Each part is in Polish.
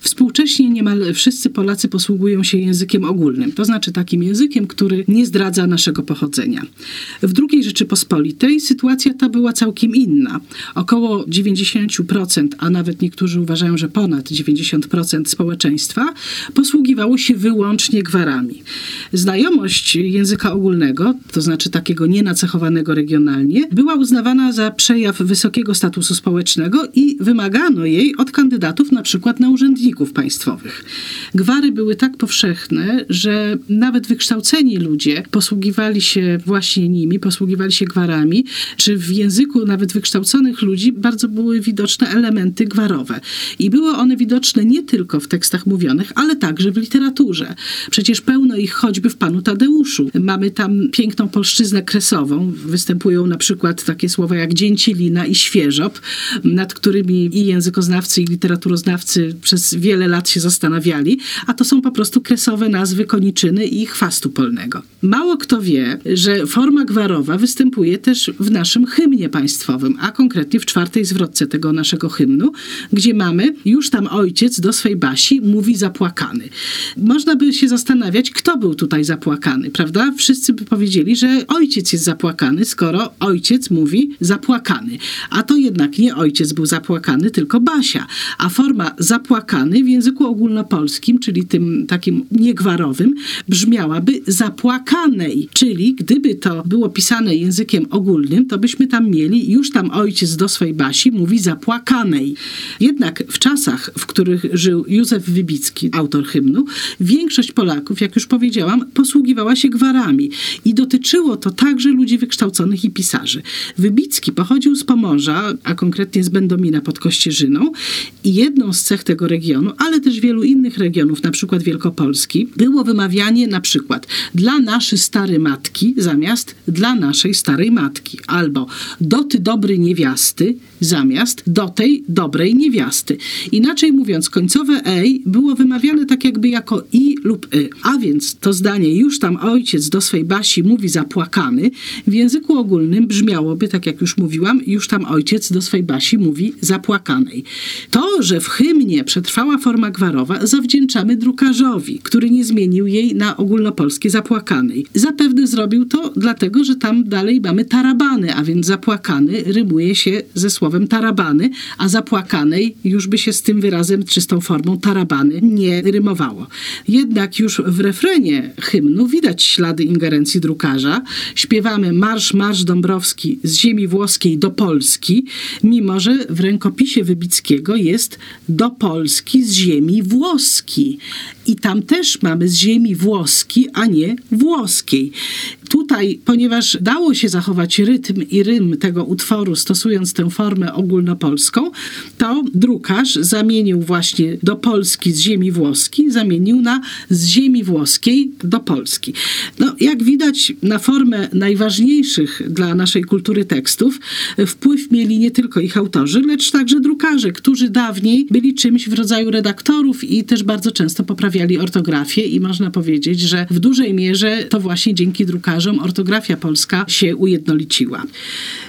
Współcześnie niemal wszyscy Polacy posługują się językiem ogólnym, to znaczy takim językiem, który nie zdradza naszego pochodzenia. W II Rzeczypospolitej sytuacja ta była całkiem inna. Około 90%, a nawet niektórzy uważają, że ponad 90% społeczeństwa posługiwało się wyłącznie gwarami. Znajomość języka ogólnego, to znaczy takiego nienacechowanego regionalnie, była uznawana za przejaw wysokiego statusu społecznego i wymagano jej od kandydatów na przykład na urzędników państwowych. Gwary były tak powszechne, że nawet wykształceni ludzie posługiwali się właśnie nimi, posługiwali się gwarami, czy w języku nawet wykształconych ludzi bardzo były widoczne elementy gwarowe. I były one widoczne nie tylko w tekstach mówionych, ale także w literaturze. Przecież pełno ich choćby w Panu Tadeuszu. Mamy tam piękną polszczyznę kresową. Występują na przykład takie słowa jak dzięcilina i świeżop, nad którymi i językoznawcy, i literaturoznawcy przez wiele lat się zastanawiali, a to są po prostu kresowe nazwy koniczyny i chwastu polnego. Mało kto wie, że forma gwarowa występuje też w naszym hymnie państwowym, a konkretnie w czwartej zwrotce tego naszego hymnu, gdzie mamy już tam ojciec do swej basi mówi zapłakany. Można by się zastanawiać, kto był tutaj zapłakany, prawda? Wszyscy by powiedzieli, że ojciec jest zapłakany, skoro ojciec mówi zapłakany. A to jednak nie ojciec był zapłakany, tylko Basia. A forma zapłakany w języku ogólnopolskim, czyli tym takim niegwarowym, brzmiałaby zapłakanej. Czyli gdyby to było pisane językiem ogólnym, to byśmy tam mieli, już tam ojciec do swej Basi mówi zapłakanej. Jednak w czasach, w których żył Józef Wybicki, autor hymnu, większość Polaków, jak już powiedziałam, posługiwała się gwarami i dotyczyło to także ludzi wykształconych i pisarzy. Wybicki pochodził z Pomorza, a konkretnie z Będomina pod Kościerzyną i jedną z cech tego regionu ale też wielu innych regionów, na przykład Wielkopolski, było wymawianie na przykład dla naszej starej matki zamiast dla naszej starej matki, albo do ty dobry niewiasty zamiast do tej dobrej niewiasty. Inaczej mówiąc, końcowe ej było wymawiane tak jakby jako i lub y. A więc to zdanie już tam ojciec do swej basi mówi zapłakany, w języku ogólnym brzmiałoby, tak jak już mówiłam, już tam ojciec do swej basi mówi zapłakanej. To, że w hymnie przetrwała forma gwarowa zawdzięczamy drukarzowi, który nie zmienił jej na ogólnopolskie zapłakanej. Zapewne zrobił to dlatego, że tam dalej mamy tarabany, a więc zapłakany rymuje się ze słowem tarabany, a zapłakanej już by się z tym wyrazem czy z tą formą tarabany nie rymowało. Jednak już w refrenie hymnu widać ślady ingerencji drukarza. Śpiewamy Marsz, Marsz Dąbrowski z ziemi włoskiej do Polski, mimo że w rękopisie Wybickiego jest do Polski z ziemi włoskiej. I tam też mamy z ziemi włoskiej, a nie włoskiej. Tutaj, ponieważ dało się zachować rytm i rym tego utworu, stosując tę formę ogólnopolską, to drukarz zamienił właśnie do Polski z ziemi włoskiej, zamienił na z ziemi włoskiej do Polski. No, jak widać, na formę najważniejszych dla naszej kultury tekstów wpływ mieli nie tylko ich autorzy, lecz także drukarze, którzy dawniej byli czymś w rodzaju redaktorów i też bardzo często poprawiali ortografię i można powiedzieć, że w dużej mierze to właśnie dzięki drukarzom ortografia polska się ujednoliciła.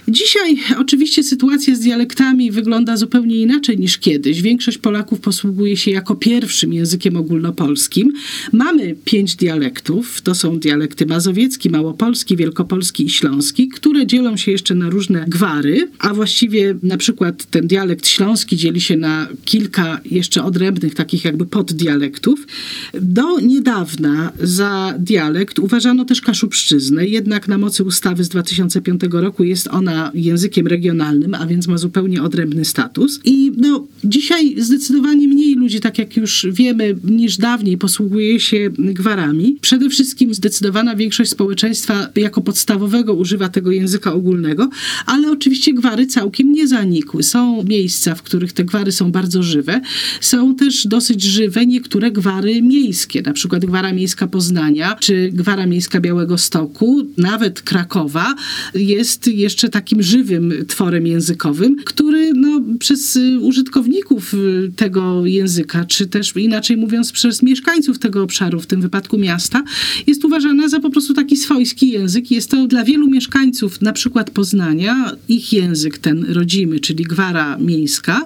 Dzisiaj oczywiście sytuacja z dialektami wygląda zupełnie inaczej niż kiedyś. Większość Polaków posługuje się jako pierwszym językiem ogólnopolskim. Mamy pięć dialektów, to są dialekty mazowiecki, małopolski, wielkopolski i śląski, które dzielą się jeszcze na różne gwary, a właściwie na przykład ten dialekt śląski dzieli się na kilka jeszcze odrębnych takich jakby poddialektów. Do niedawna za dialekt uważano też kaszubszczyznę, jednak na mocy ustawy z 2005 roku jest ona językiem regionalnym, a więc ma zupełnie odrębny status. I no, dzisiaj zdecydowanie mniej ludzi, tak jak już wiemy, niż dawniej posługuje się gwarami. Przede wszystkim zdecydowana większość społeczeństwa jako podstawowego używa tego języka ogólnego, ale oczywiście gwary całkiem nie zanikły. Są miejsca, w których te gwary są bardzo żywe. Są też dosyć żywe niektóre gwary miejskie, na przykład gwara miejska Poznania, czy gwara miejska Białego Stoku, nawet Krakowa jest jeszcze takim żywym tworem językowym, który no, przez użytkowników użytkowników y, tego języka, czy też inaczej mówiąc przez mieszkańców tego obszaru, w tym wypadku miasta, jest uważana za po prostu taki swojski język. Jest to dla wielu mieszkańców, na przykład Poznania, ich język ten rodzimy, czyli gwara miejska,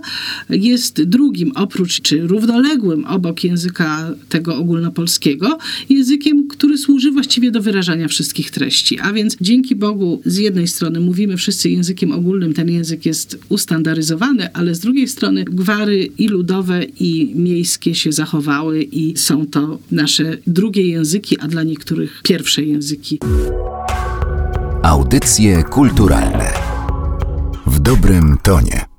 jest drugim oprócz, czy równoległym obok języka tego ogólnopolskiego, językiem, który służy właściwie do wyrażania wszystkich treści. A więc dzięki Bogu z jednej strony mówimy wszyscy językiem ogólnym, ten język jest ustandaryzowany, ale z drugiej strony gwary i ludowe i miejskie się zachowały i są to nasze drugie języki, a dla niektórych pierwsze języki. Audycje kulturalne w dobrym tonie.